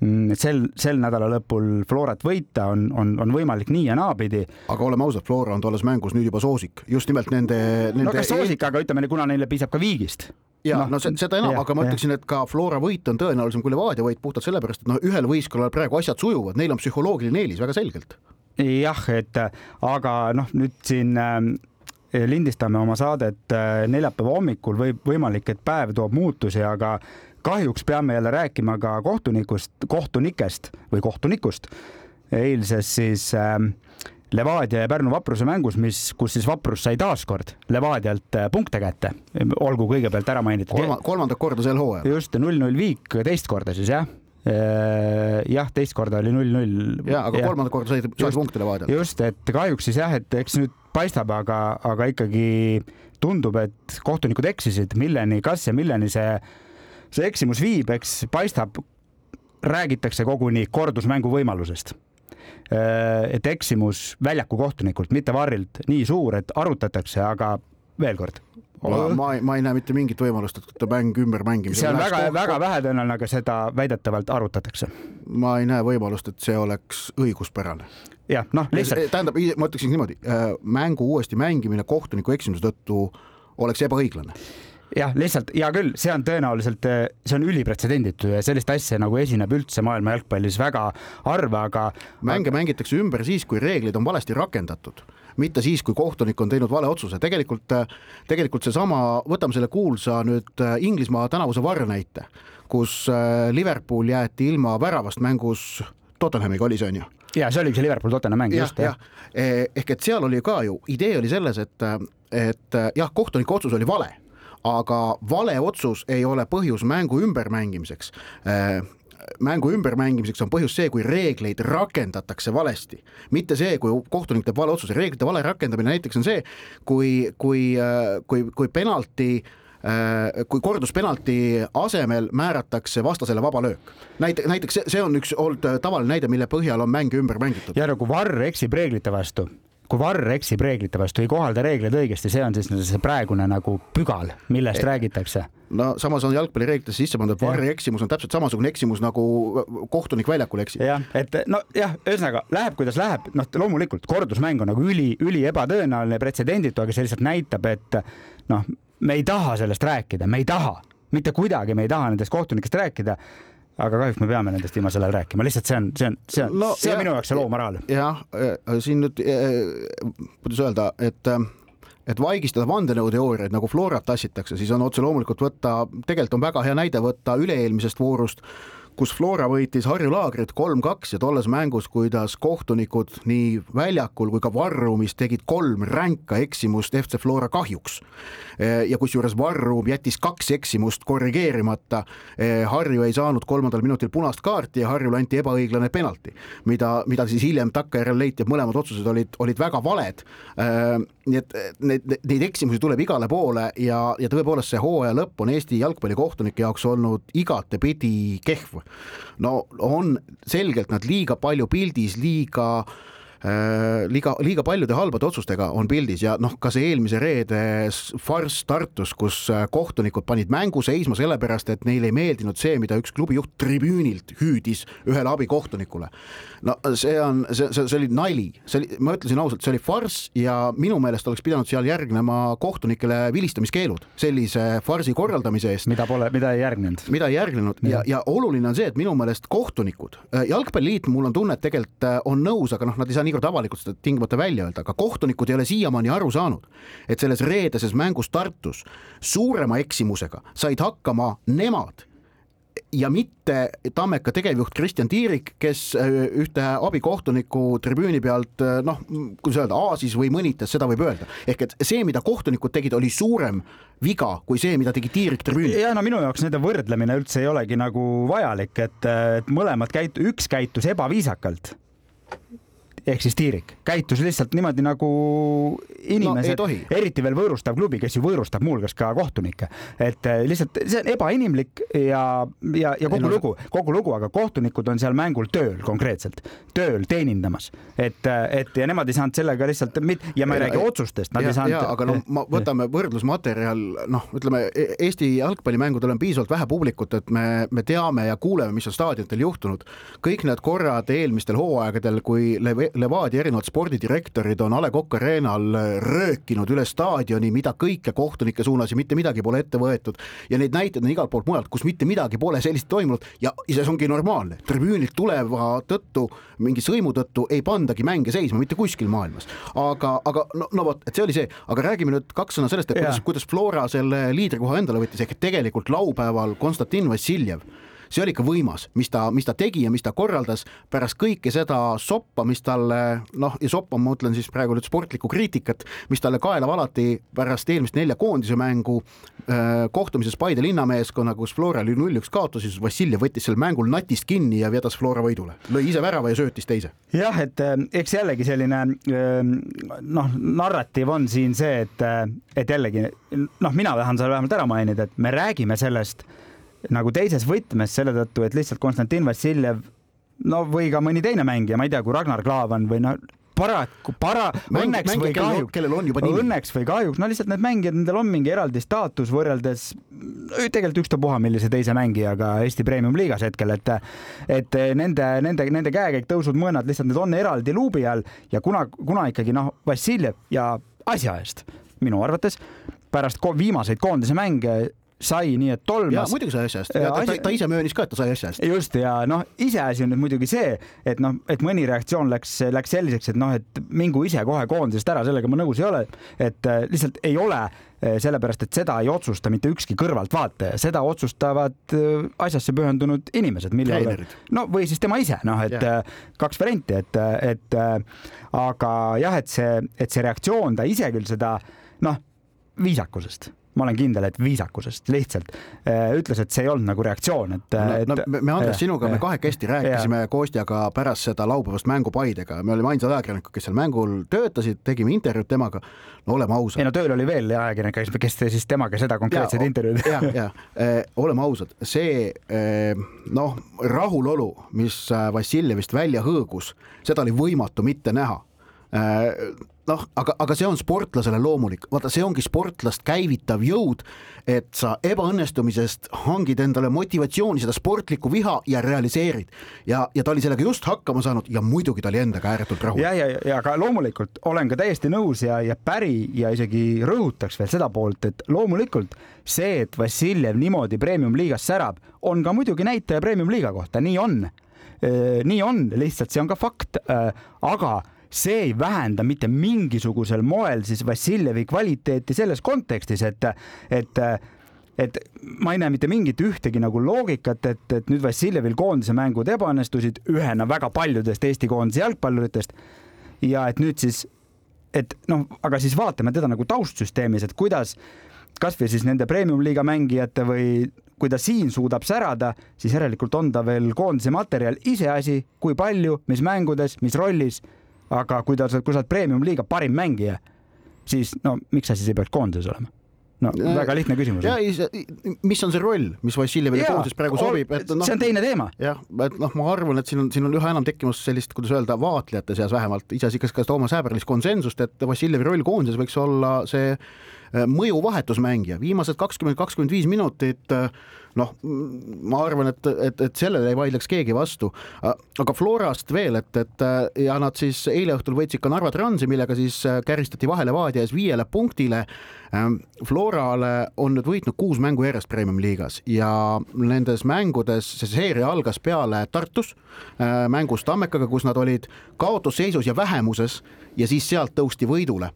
et sel, sel nädala lõpul Florat võita on, on, on võimalik nii ja naapidi. aga oleme ausad, Flora on tolles mängus nüüd juba soosik, just nimelt nende, nende. no kas soosik, aga ütleme, kuna neile piisab ka viigist ja no, no seda enam, aga ma ütleksin, et ka Flora võit on tõenäolisem kui Levadia võit puhtalt sellepärast, et noh, ühel võistkonnal praegu asjad sujuvad, neil on psühholoogiline eelis väga selgelt. jah, et aga noh, nüüd siin äh, lindistame oma saadet äh, neljapäeva hommikul, võib võimalik, et päev toob muutusi, aga kahjuks peame jälle rääkima ka kohtunikust, kohtunikest või kohtunikust. eilses siis äh, Levadia ja Pärnu Vapruse mängus, mis, kus siis Vaprus sai taaskord Levadialt äh, punkte kätte, olgu kõigepealt ära mainitud Kolma,. kolmandat korda sel hooajal. just, null-null viik teist korda siis jah äh, jah, teist korda oli null-null. ja, aga ja. kolmandat korda sai, sai punkte Levadialt. just, et kahjuks siis jah, et eks nüüd paistab, aga, aga ikkagi tundub, et kohtunikud eksisid, milleni, kas ja milleni see see eksimus viib, eks paistab, räägitakse koguni kordusmängu võimalusest. Äh, et eksimus väljaku kohtunikult, mitte varrilt, nii suur, et arutatakse, aga veel kord. ma, ma, ma ei näe mitte mingit võimalust, et ta mäng ümber mängib. see on väga-väga vähetõenäoline, aga seda väidetavalt arutatakse. ma ei näe võimalust, et see oleks õiguspärane jah, noh, lihtsalt. tähendab, ma ütleksin niimoodi, äh, mängu uuesti mängimine kohtuniku eksimuse tõttu oleks ebaõiglane jah, lihtsalt hea küll, see on tõenäoliselt, see on ülipretsedenditu ja sellist asja nagu esineb üldse maailma jalgpallis väga harva, aga. mänge mängitakse ümber siis, kui reeglid on valesti rakendatud mitte siis, kui kohtunik on teinud vale otsuse, tegelikult, tegelikult seesama, võtame selle kuulsa nüüd Inglismaa tänavuse varr näite, kus Liverpool jäeti ilma väravast mängus Tottenhamiga oli see on ju? ja see oligi see Liverpool Tottenham mäng, just jah ja.. Eh, ehk et seal oli ka ju, idee oli selles, et, et jah, kohtuniku otsus oli vale aga vale otsus ei ole põhjus mängu ümbermängimiseks äh, mängu ümbermängimiseks on põhjus see, kui reegleid rakendatakse valesti. mitte see, kui kohtunik teeb vale otsuse, reeglite vale rakendamine näiteks on see, kui, kui, kui, kui penalti kui korduspenalti asemel määratakse vastasele vaba löök. näite, näiteks see on üks olnud tavaline näide, mille põhjal on mänge ümber mängitud. ja nagu Varr eksib reeglite vastu kui Varr eksib reeglite vastu, ei kohalda reegleid õigesti, see on siis see praegune nagu pügal, millest e räägitakse. no samas on jalgpallireeglitesse sisse pandud, Varri eksimus on täpselt samasugune eksimus nagu kohtunik väljakul eksib. jah, et nojah, ühesõnaga läheb, kuidas läheb, noh, loomulikult kordusmäng on nagu üli, üli ebatõenäoline, pretsedenditu, aga see lihtsalt näitab, et noh, me ei taha sellest rääkida, me ei taha, mitte kuidagi me ei taha nendest kohtunikest rääkida aga kahjuks me peame nendest viimasel ajal rääkima, lihtsalt see on, see on, see on no,, see on ja, minu jaoks see loo moraal. jah, siin nüüd, kuidas öelda, et et vaigistada vandenõuteooriaid nagu Florat tassitakse, siis on otse loomulikult võtta, tegelikult on väga hea näide võtta üle-eelmisest voorust kus Flora võitis Harju Laagrit kolm-kaks ja tolles mängus, kuidas kohtunikud nii väljakul kui ka varruumis tegid kolm ränka eksimust FC Flora kahjuks. ja kusjuures varruum jättis kaks eksimust korrigeerimata. Harju ei saanud kolmandal minutil punast kaarti ja Harjule anti ebaõiglane penalti, mida, mida siis hiljem takkajärjel leiti, et mõlemad otsused olid, olid väga valed. nii et neid, neid eksimusi tuleb igale poole ja, ja tõepoolest see hooaja lõpp on Eesti jalgpallikohtunike jaoks olnud igatepidi kehv no on selgelt nad liiga palju pildis, liiga Äh, liiga, liiga paljude halbade otsustega on pildis ja noh, ka see eelmise reede farss Tartus, kus äh, kohtunikud panid mängu seisma sellepärast, et neile ei meeldinud see, mida üks klubi juht tribüünilt hüüdis ühele abikohtunikule. no see on, see, see, see oli nali, see oli, ma ütlesin ausalt, see oli farss ja minu meelest oleks pidanud seal järgnema kohtunikele vilistamiskeelud sellise farsi korraldamise eest. mida pole, mida ei järgnenud. mida ei järgnenud ja, ja oluline on see, et minu meelest kohtunikud, äh, jalgpalliliit, mul on tunne, et tegelikult on nõus, aga noh, nad ei saa niivõrd avalikult seda tingimata välja öelda, aga kohtunikud ei ole siiamaani aru saanud, et selles reedeses mängus Tartus suurema eksimusega said hakkama nemad ja mitte Tammeka tegevjuht Kristjan Tiirik, kes äh, ühte abikohtuniku tribüüni pealt äh, noh, kuidas öelda, aasis või mõnitas, seda võib öelda. ehk et see, mida kohtunikud tegid, oli suurem viga kui see, mida tegi Tiirik tribüünil. ja no minu jaoks nende võrdlemine üldse ei olegi nagu vajalik, et, et mõlemad käit-, üks käitus ebaviisakalt ehk siis Tiirik. Käitus lihtsalt niimoodi nagu inimesed no,, eriti veel võõrustav klubi, kes ju võõrustab muuhulgas ka kohtunikke, et eh, lihtsalt see on ebainimlik ja, ja, ja kogu no, lugu, kogu lugu, aga kohtunikud on seal mängul tööl konkreetselt, tööl teenindamas, et, et ja nemad ei saanud sellega lihtsalt ja ma ei räägi otsustest, nad ja, ei saanud. aga no ma, võtame võrdlusmaterjal, noh, ütleme e-, Eesti jalgpallimängudel on piisavalt vähe publikut, et me, me teame ja kuuleme, mis on staadionidel juhtunud. kõik need korrad eelmistel hooaegadel, kui Levadia erinevad spordidirektorid on A Le Coq Arena'l röökinud üle staadioni, mida kõike kohtunike suunas ja mitte midagi pole ette võetud. Ja neid näiteid on igalt poolt mujalt, kus mitte midagi pole sellist toimunud. Ja see ongi normaalne, tribüünilt tuleva tõttu, mingi sõimu tõttu ei pandagi mänge seisma mitte kuskil maailmas. aga, aga no, no vot, et see oli see, aga räägime nüüd kaks sõna sellest, et kuidas, kuidas Flora selle liidrikoha endale võttis, ehk et tegelikult laupäeval Konstantin Vassiljev see oli ikka võimas, mis ta, mis ta tegi ja mis ta korraldas pärast kõike seda soppa, mis talle noh, ja soppa ma mõtlen siis praegu nüüd sportlikku kriitikat, mis talle kaela valati pärast eelmist nelja koondise mängu kohtumises Paide linnameeskonnaga, kus Flora oli null-üks kaotus, siis Vassiljev võttis sel mängul natist kinni ja vedas Flora võidule, lõi ise värava ja söötis teise. jah, et äh, eks jällegi selline noh, narratiiv on siin see, et, äh, et jällegi noh, mina tahan seal vähemalt ära mainida, et me räägime sellest nagu teises võtmes selle tõttu, et lihtsalt Konstantin Vassiljev no või ka mõni teine mängija, ma ei tea, kui Ragnar Klavan või noh, paraku, para-, õnneks mäng, või kahjuks, kellel on juba nimi. õnneks või kahjuks, no lihtsalt need mängijad, nendel on mingi eraldi staatus võrreldes tegelikult ükstapuha millise teise mängijaga Eesti Premium-liigas hetkel, et et nende, nende, nende käekäik, tõusud, mõõnad lihtsalt need on eraldi luubi all ja kuna, kuna ikkagi noh, Vassiljev ja asja eest minu arvates pärast ko viimaseid koondise mänge sai nii, et tolmas. muidugi sai asja eest, ta, ta, ise möönis ka, et ta sai asja eest. just ja noh, iseasi on nüüd muidugi see, et noh, et mõni reaktsioon läks, läks selliseks, et noh, et mingu ise kohe koondisest ära, sellega ma nõus ei ole, et äh, lihtsalt ei ole äh, sellepärast, et seda ei otsusta mitte ükski kõrvaltvaataja, seda otsustavad äh, asjasse pühendunud inimesed, mille no või siis tema ise, noh, et ja. kaks varianti, et, et aga jah, et see, et see reaktsioon, ta ise küll seda noh, viisakusest ma olen kindel, et viisakusest lihtsalt ütles, et see ei olnud nagu reaktsioon, et no, no me Andres sinuga me kahekesti rääkisime ja. Kostjaga pärast seda laupäevast mängu Paidega, me olime ainsad ajakirjanikud, kes seal mängul töötasid, tegime intervjuud temaga. no oleme ausad. ei no tööl oli veel ajakirjanik, kes siis temaga seda konkreetset intervjuud. ja, ja eh, oleme ausad, see noh, rahulolu, mis Vassiljevist välja hõõgus, seda oli võimatu mitte näha noh, aga, aga see on sportlasele loomulik, vaata, see ongi sportlast käivitav jõud, et sa ebaõnnestumisest hangid endale motivatsiooni, seda sportlikku viha ja realiseerid. ja, ja ta oli sellega just hakkama saanud ja muidugi ta oli endaga ääretult rahul. ja, ja, ja aga loomulikult olen ka täiesti nõus ja, ja päri ja isegi rõhutaks veel seda poolt, et loomulikult see, et Vassiljev niimoodi premium-liigas särab, on ka muidugi näitaja premium-liiga kohta, nii on. nii on, lihtsalt see on ka fakt, aga see ei vähenda mitte mingisugusel moel siis Vassiljevi kvaliteeti selles kontekstis, et, et et ma ei näe mitte mingit ühtegi nagu loogikat, et, et nüüd Vassiljevil koondise mängud ebaõnnestusid ühena väga paljudest Eesti koondise jalgpalluritest. ja et nüüd siis, et noh, aga siis vaatame teda nagu taustsüsteemis, et kuidas kasvõi siis nende premium-liiga mängijate või kui ta siin suudab särada, siis järelikult on ta veel koondise materjal, iseasi, kui palju, mis mängudes, mis rollis aga kui ta, kui sa oled premium-liiga parim mängija, siis no miks sa siis ei peaks koondises olema? no väga lihtne küsimus. ja mis on see roll, mis Vassiljevile koondises praegu sobib, et noh. see on teine teema. jah, et noh, ma arvan, et siin on, siin on üha enam tekkimas sellist, kuidas öelda, vaatlejate seas vähemalt, iseasi, kas ka Toomas Häberlis konsensust, et Vassiljevi roll koondises võiks olla see äh, mõjuvahetusmängija, viimased kakskümmend, kakskümmend viis minutit äh, noh, ma arvan, et, et, et sellele ei vaidleks keegi vastu. aga Florast veel, et, et ja nad siis eile õhtul võitsid ka Narva Transi, millega siis käristati vahele Vaadi ees viiele punktile. Ähm, Florale on nüüd võitnud kuus mängu järjest Premium-liigas ja nendes mängudes see seeria algas peale Tartus äh, mängus Tammekaga, kus nad olid kaotusseisus ja vähemuses ja siis sealt tõusti võidule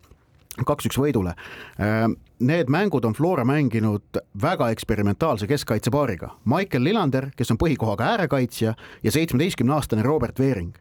kaks-üks võidule. Äh, need mängud on Flora mänginud väga eksperimentaalse keskkaitsepaariga. Michael Lillander, kes on põhikohaga äärekaitsja ja seitsmeteistkümne aastane Robert Veering.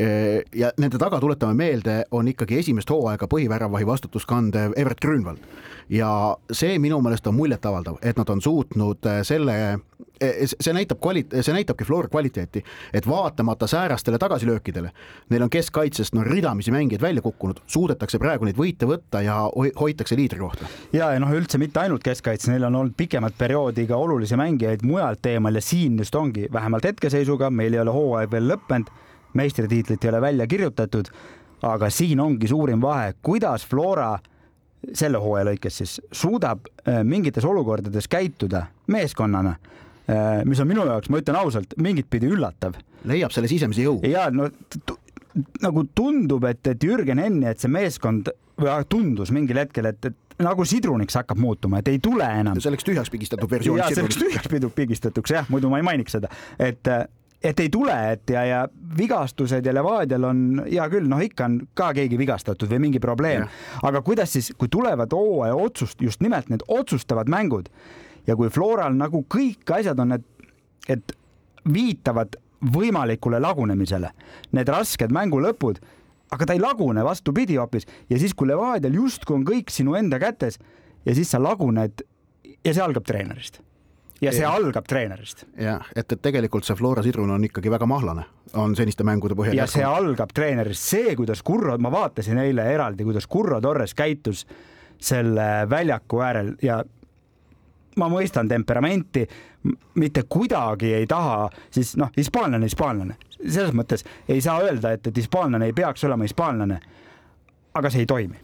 Äh, ja nende taga, tuletame meelde, on ikkagi esimest hooaega põhiväravahi vastutust kandev Evert Grünwald. ja see minu meelest on muljetavaldav, et nad on suutnud äh, selle Eh, see näitab kvali-, see näitabki Flora kvaliteeti, et vaatamata säärastele tagasilöökidele, neil on keskkaitsest no ridamisi mängijaid välja kukkunud, suudetakse praegu neid võite võtta ja hoitakse liidrikohta. ja, ja noh, üldse mitte ainult keskkaitse, neil on olnud pikemat perioodi ka olulisi mängijaid mujalt eemal ja siin just ongi, vähemalt hetkeseisuga, meil ei ole hooaeg veel lõppenud, meistritiitlit ei ole välja kirjutatud, aga siin ongi suurim vahe, kuidas Flora selle hooaja lõikes siis suudab eh, mingites olukordades käituda meeskonnana Äh, mis on minu jaoks, ma ütlen ausalt, mingit pidi üllatav. leiab selle sisemise jõu. ja no nagu tundub, et, et Jürgen Enni, et see meeskond või tundus mingil hetkel, et, et nagu sidruniks hakkab muutuma, et ei tule enam. selleks tühjaks pigistatud versioon. selleks tühjaks pigistatuks jah, muidu ma ei mainiks seda, et et ei tule, et ja, ja vigastused ja Levadial on hea küll, noh, ikka on ka keegi vigastatud või mingi probleem, aga kuidas siis, kui tulevad hooaja otsust, just nimelt need otsustavad mängud ja kui Floral nagu kõik asjad on need, et viitavad võimalikule lagunemisele, need rasked mängu lõpud, aga ta ei lagune, vastupidi hoopis. Ja siis, kui Levadial justkui on kõik sinu enda kätes ja siis sa laguned ja see algab treenerist ja see ja. algab treenerist. jah, et, et tegelikult see Flora sidrun on ikkagi väga mahlane, on seniste mängude põhjal. ja see algab treenerist, see, kuidas Kurro, ma vaatasin eile eraldi, kuidas Kurro Torres käitus selle väljaku äärel ja ma mõistan temperamenti, mitte kuidagi ei taha, siis noh, hispaanlane, hispaanlane, selles mõttes ei saa öelda, et, et hispaanlane ei peaks olema hispaanlane. aga see ei toimi.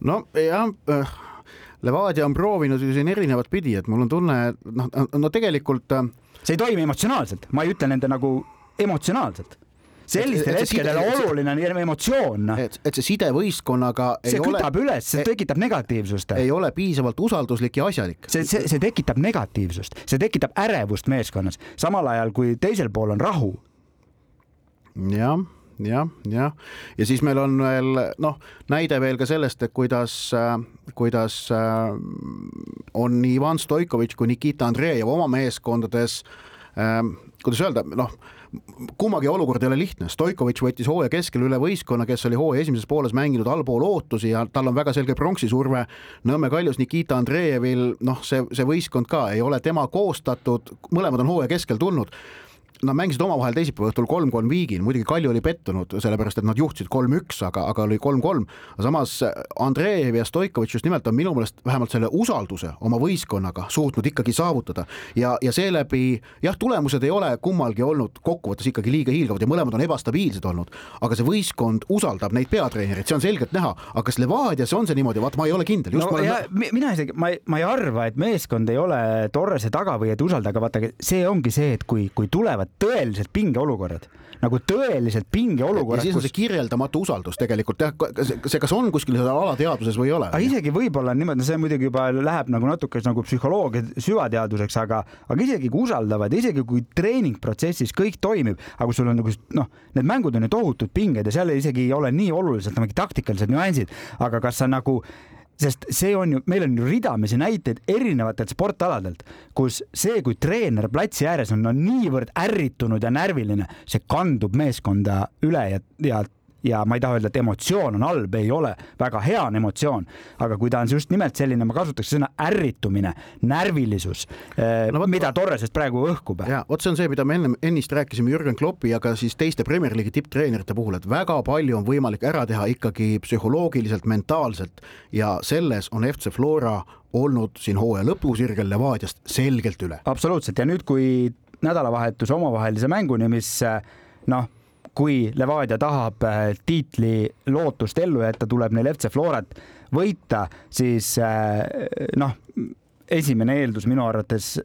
no jah äh,, Levadia on proovinud ju siin erinevat pidi, et mul on tunne, et noh, no tegelikult äh.... see ei toimi emotsionaalselt, ma ei ütle nende nagu emotsionaalselt sellistel hetkedel oluline on emotsioon. et, et see side võistkonnaga see kütab ole, üles, see tekitab negatiivsust. ei ole piisavalt usalduslik ja asjalik. see, see, see tekitab negatiivsust, see tekitab ärevust meeskonnas, samal ajal kui teisel pool on rahu. jah jah, jah, ja siis meil on veel noh, näide veel ka sellest, et kuidas, kuidas on nii Ivan Stoikovitš kui Nikita Andreev oma meeskondades ähm, kuidas öelda, noh kummagi olukord ei ole lihtne, Stoikovitš võttis hooaja keskel üle võistkonna, kes oli hooaja esimeses pooles mänginud allpool ootusi ja tal on väga selge pronksisurve. Nõmme kaljus Nikita Andreevil, noh, see, see võistkond ka ei ole tema koostatud, mõlemad on hooaja keskel tulnud Nad mängisid omavahel teisipäeva õhtul kolm-kolm viigil, muidugi Kalju oli pettunud, sellepärast et nad juhtisid kolm-üks, aga, aga oli kolm-kolm. samas Andreev ja Stoikovitš just nimelt on minu meelest vähemalt selle usalduse oma võistkonnaga suutnud ikkagi saavutada ja, ja seeläbi jah, tulemused ei ole kummalgi olnud kokkuvõttes ikkagi liiga hiilgavad ja mõlemad on ebastabiilsed olnud, aga see võistkond usaldab neid peatreenereid, see on selgelt näha, aga kas Levadias on see niimoodi, vaat ma ei ole kindel. no ja olen... mina isegi, ma ei, ma ei arva, et meeskond ei ole Torrese taga või et usaldada, aga vaata, see ongi see, et kui, kui tulevad tõeliselt pingeolukorrad, nagu tõeliselt pingeolukorrad. ja siis on kus... see kirjeldamatu usaldus tegelikult jah, see, kas on kuskil seal alateadvuses või ei ole. aga isegi võib-olla on niimoodi, see muidugi juba läheb nagu natuke nagu psühholoogia süvateaduseks, aga, aga isegi kui usaldavad, isegi kui treeningprotsessis kõik toimib, aga kui sul on nagu noh, need mängud on ju tohutud pinged ja seal isegi ei ole nii oluliselt nagu taktikalised nüansid, aga kas sa nagu sest see on ju, meil on ju ridamisi näiteid erinevatelt sportaladelt, kus see, kui treener platsi ääres on, on niivõrd ärritunud ja närviline, see kandub meeskonda üle ja, ja ja ma ei taha öelda, et emotsioon on halb, ei ole, väga hea on emotsioon, aga kui ta on just nimelt selline, ma kasutaks sõna ärritumine, närvilisus eh, no,, mida Torresest praegu õhkub. ja vot see on see, mida me enne, ennist rääkisime Jürgen Kloppi ja ka siis teiste Premier League'i tipptreenerite puhul, et väga palju on võimalik ära teha ikkagi psühholoogiliselt, mentaalselt ja selles on FC Flora olnud siin hooaja lõpusirgel Levadiast selgelt üle. absoluutselt ja nüüd, kui nädalavahetuse omavahelise mänguni, mis noh kui Levadia tahab äh, tiitli lootust ellu jätta, tuleb neil FC Florat võita, siis äh, noh, esimene eeldus minu arvates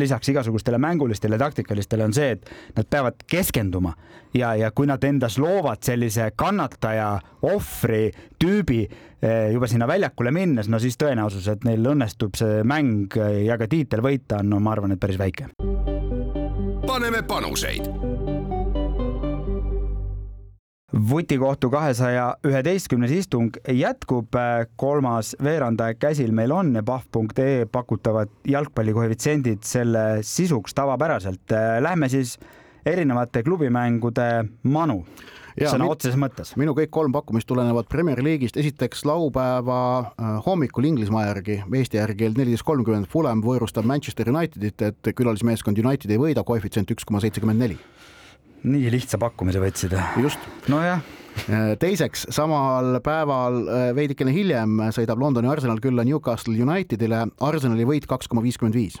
lisaks igasugustele mängulistele, taktikalistele on see, et nad peavad keskenduma ja, ja kui nad endas loovad sellise kannataja, ohvri tüübi äh, juba sinna väljakule minnes, no siis tõenäosus, et neil õnnestub see mäng ja ka tiitel võita, on no ma arvan, et päris väike. paneme panuseid vutikohtu kahesaja üheteistkümnes istung jätkub, kolmas veerandaeg käsil meil on ja pahv.ee pakutavad jalgpallikoefitsiendid selle sisuks tavapäraselt. Lähme siis erinevate klubimängude manu ja, sõna otseses mõttes. minu kõik kolm pakkumist tulenevad Premier League'ist, esiteks laupäeva äh, hommikul Inglismaa järgi, Eesti järgi kell neliteist kolmkümmend Fulham võõrustab Manchester Unitedit, et külalismeeskond United ei võida, koefitsient üks koma seitsekümmend neli nii lihtsa pakkumise võtsid. just. nojah äh, teiseks, samal päeval äh, veidikene hiljem sõidab Londoni Arsenal külla Newcastle Unitedile, Arsenali võit kaks koma viiskümmend viis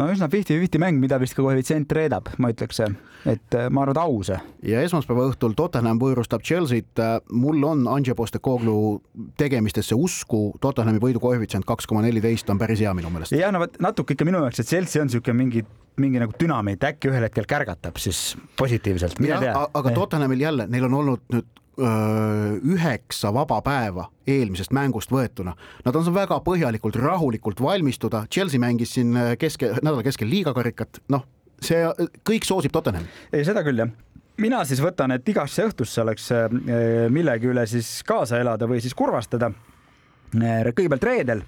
no üsna fifty-fifty mäng, mida vist ka koefitsient reedab, ma ütleks, et äh, ma arvan, et au see. ja esmaspäeva õhtul Tottenham võõrustab Chelsea't. mul on Anže Postecoglou tegemistesse usku, Tottenhami võidu koefitsient kaks koma neliteist on päris hea minu meelest. ja no vot natuke ikka minu jaoks, et Chelsea on niisugune mingi mingi nagu dünamiit, äkki ühel hetkel kärgatab siis positiivselt, mine tea. aga. Tottenhamil jälle, neil on olnud nüüd öö, üheksa vaba päeva eelmisest mängust võetuna. Nad on väga põhjalikult, rahulikult valmistuda, Chelsea mängis siin keske, nädala keskel liigakarikat, noh, see kõik soosib Tottenhami. ei, seda küll jah mina siis võtan, et igasse õhtusse oleks millegi üle siis kaasa elada või siis kurvastada. kõigepealt reedel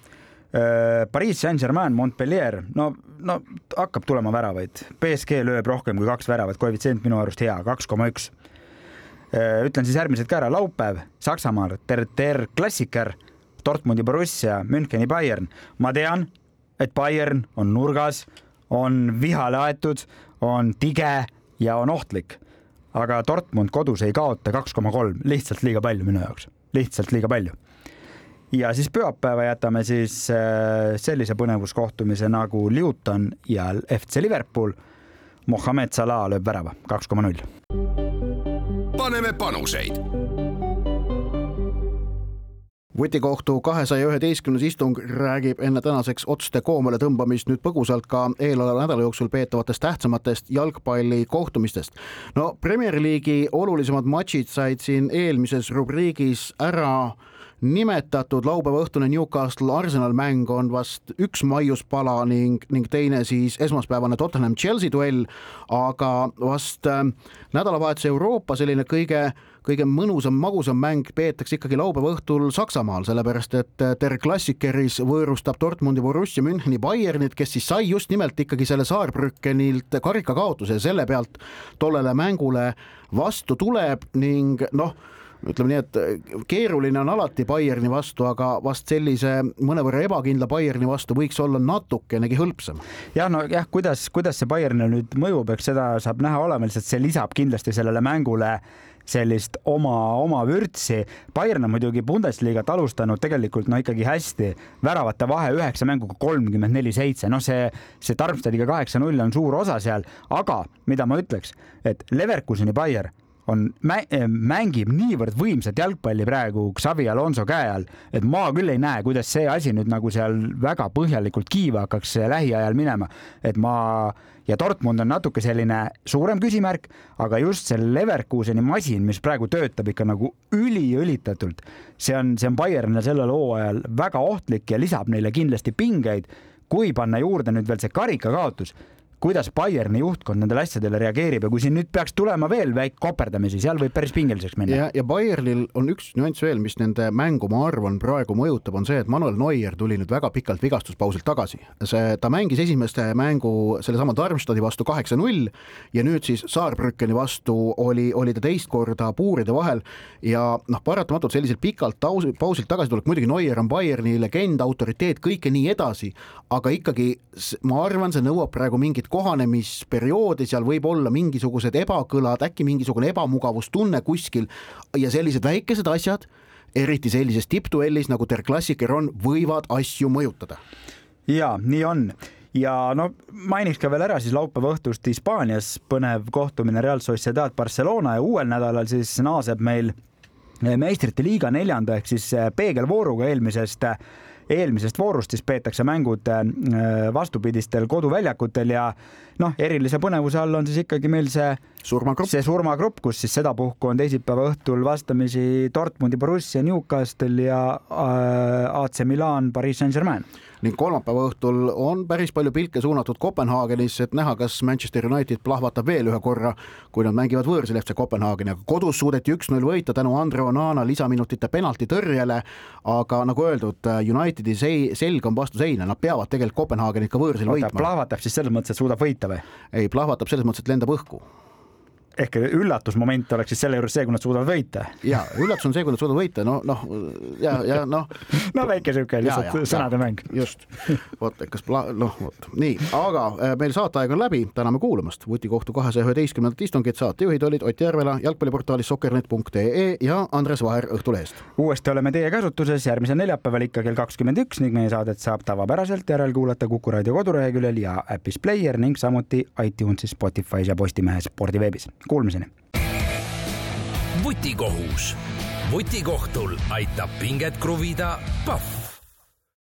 Pariis Saint-Germain, Montpellier, no, no hakkab tulema väravaid. BSG lööb rohkem kui kaks väravat, koefitsient minu arust hea, kaks koma üks. Äh, ütlen siis järgmised ka ära, laupäev Saksamaal, ter-, ter-, klassiker, Dortmundi Borussia, Müncheni Bayern. ma tean, et Bayern on nurgas, on vihale aetud, on tige ja on ohtlik. aga Dortmund kodus ei kaota kaks koma kolm, lihtsalt liiga palju minu jaoks, lihtsalt liiga palju ja siis pühapäeva jätame siis äh, sellise põnevuskohtumise nagu Luton ja FC Liverpool. Mohammed Salah lööb värava kaks koma null. paneme panuseid vutikohtu kahesaja üheteistkümnes istung räägib enne tänaseks otste koomale tõmbamist nüüd põgusalt ka eeloleva nädala jooksul peetavatest tähtsamatest jalgpallikohtumistest. no Premier League'i olulisemad matšid said siin eelmises rubriigis ära nimetatud laupäeva õhtune Newcastle Arsenal mäng on vast üks maiuspala ning, ning teine siis esmaspäevane Tottenham Chelsea duell, aga vast äh, nädalavahetuse Euroopa selline kõige kõige mõnusam, magusam mäng peetakse ikkagi laupäeva õhtul Saksamaal, sellepärast et äh, Der Klassikeris võõrustab Dortmundi Borussia Müncheni Bayernit, kes siis sai just nimelt ikkagi selle Saarbrückenilt karikakaotuse ja selle pealt tollele mängule vastu tuleb ning noh ütleme nii, et äh, keeruline on alati Bayerni vastu, aga vast sellise mõnevõrra ebakindla Bayerni vastu võiks olla natukenegi hõlpsam. jah, no jah, kuidas, kuidas see Bayernile nüüd mõjub, eks seda saab näha olema, lihtsalt see lisab kindlasti sellele mängule sellist oma, oma vürtsi. Bayern on muidugi Bundesliga't alustanud tegelikult no ikkagi hästi, väravate vahe üheksa mänguga kolmkümmend neli, seitse, noh, see, see Darmstadiga kaheksa-null on suur osa seal, aga mida ma ütleks, et Leverkuseni Bayern on, eh, mängib niivõrd võimsat jalgpalli praegu Xavi Alonso käe all, et ma küll ei näe, kuidas see asi nüüd nagu seal väga põhjalikult kiiva hakkaks lähiajal minema, et ma ja Dortmund on natuke selline suurem küsimärk, aga just see Leverkuseni masin, mis praegu töötab ikka nagu üliõlitatult, see on, see on Bayernile sellel hooajal väga ohtlik ja lisab neile kindlasti pingeid. kui panna juurde nüüd veel see karikakaotus kuidas Bayerni juhtkond nendele asjadele reageerib ja kui siin nüüd peaks tulema veel väike koperdamisi, seal võib päris pingeliseks minna. ja, ja Bayernil on üks nüanss veel, mis nende mängu, ma arvan, praegu mõjutab, on see, et Manuel Neuer tuli nüüd väga pikalt vigastuspausilt tagasi. see, ta mängis esimest mängu sellesama Darmstadti vastu kaheksa-null ja nüüd siis Saarbrückeni vastu oli, oli ta teist korda puuride vahel ja noh, paratamatult selliselt pikalt pausilt tagasitulek, muidugi Neuer on Bayerni legend, autoriteet, kõike nii edasi, aga ikkagi ma arvan, see nõuab praegu mingit kohanemisperioodi, seal võib olla mingisugused ebakõlad, äkki mingisugune ebamugavustunne kuskil ja sellised väikesed asjad, eriti sellises tippduellis nagu Der Klassiker on, võivad asju mõjutada. ja nii on ja no mainiks ka veel ära siis laupäeva õhtust Hispaanias põnev kohtumine Real Sociedad Barcelona ja uuel nädalal siis naaseb meil meistrite liiga neljanda ehk siis peegelvooruga eelmisest eelmisest voorust siis peetakse mängud äh, vastupidistel koduväljakutel ja noh, erilise põnevuse all on siis ikkagi meil see surmagrupp, see surmagrupp, kus siis sedapuhku on teisipäeva õhtul vastamisi Dortmundi, Borussia, Newcastle ja äh, AC Milan, Pariis Saint-Germain ning kolmapäeva õhtul on päris palju pilke suunatud Kopenhaagenis, et näha, kas Manchester United plahvatab veel ühe korra, kui nad mängivad võõrsil FC Kopenhaageni, aga kodus suudeti üks-null võita tänu Andre Onana lisaminutite penaltitõrjele. aga nagu öeldud, Unitedi selg on vastu seina, nad peavad tegelikult Kopenhaagenit ka võõrsil võitma. plahvatab siis selles mõttes, et suudab võita või? ei, plahvatab selles mõttes, et lendab õhku ehk üllatusmoment oleks siis selle juures see, kui nad suudavad võita. ja üllatus on see, kui nad suudavad võita, no noh ja, ja noh. no väike siuke lihtsalt sõnade mäng. just, vot, kas pla-, noh, vot nii, aga äh, meil saateaeg on läbi, täname kuulamast. vutikohtu kahesaja üheteistkümnendat istungit saatejuhid olid Ott Järvela jalgpalliportaalis soccernet.ee ja Andres Vaher Õhtulehest. uuesti oleme teie käsutuses järgmisel neljapäeval ikka kell kakskümmend üks ning meie saadet saab tavapäraselt järelkuulata Kuku raadio koduleheküljel ja äpis Player ning samuti iTunesis, Spotify's ja Postimehe spordiveebis Kuulmiseni. vutikohus. vutikohtul aitab pinget kruvida Pahv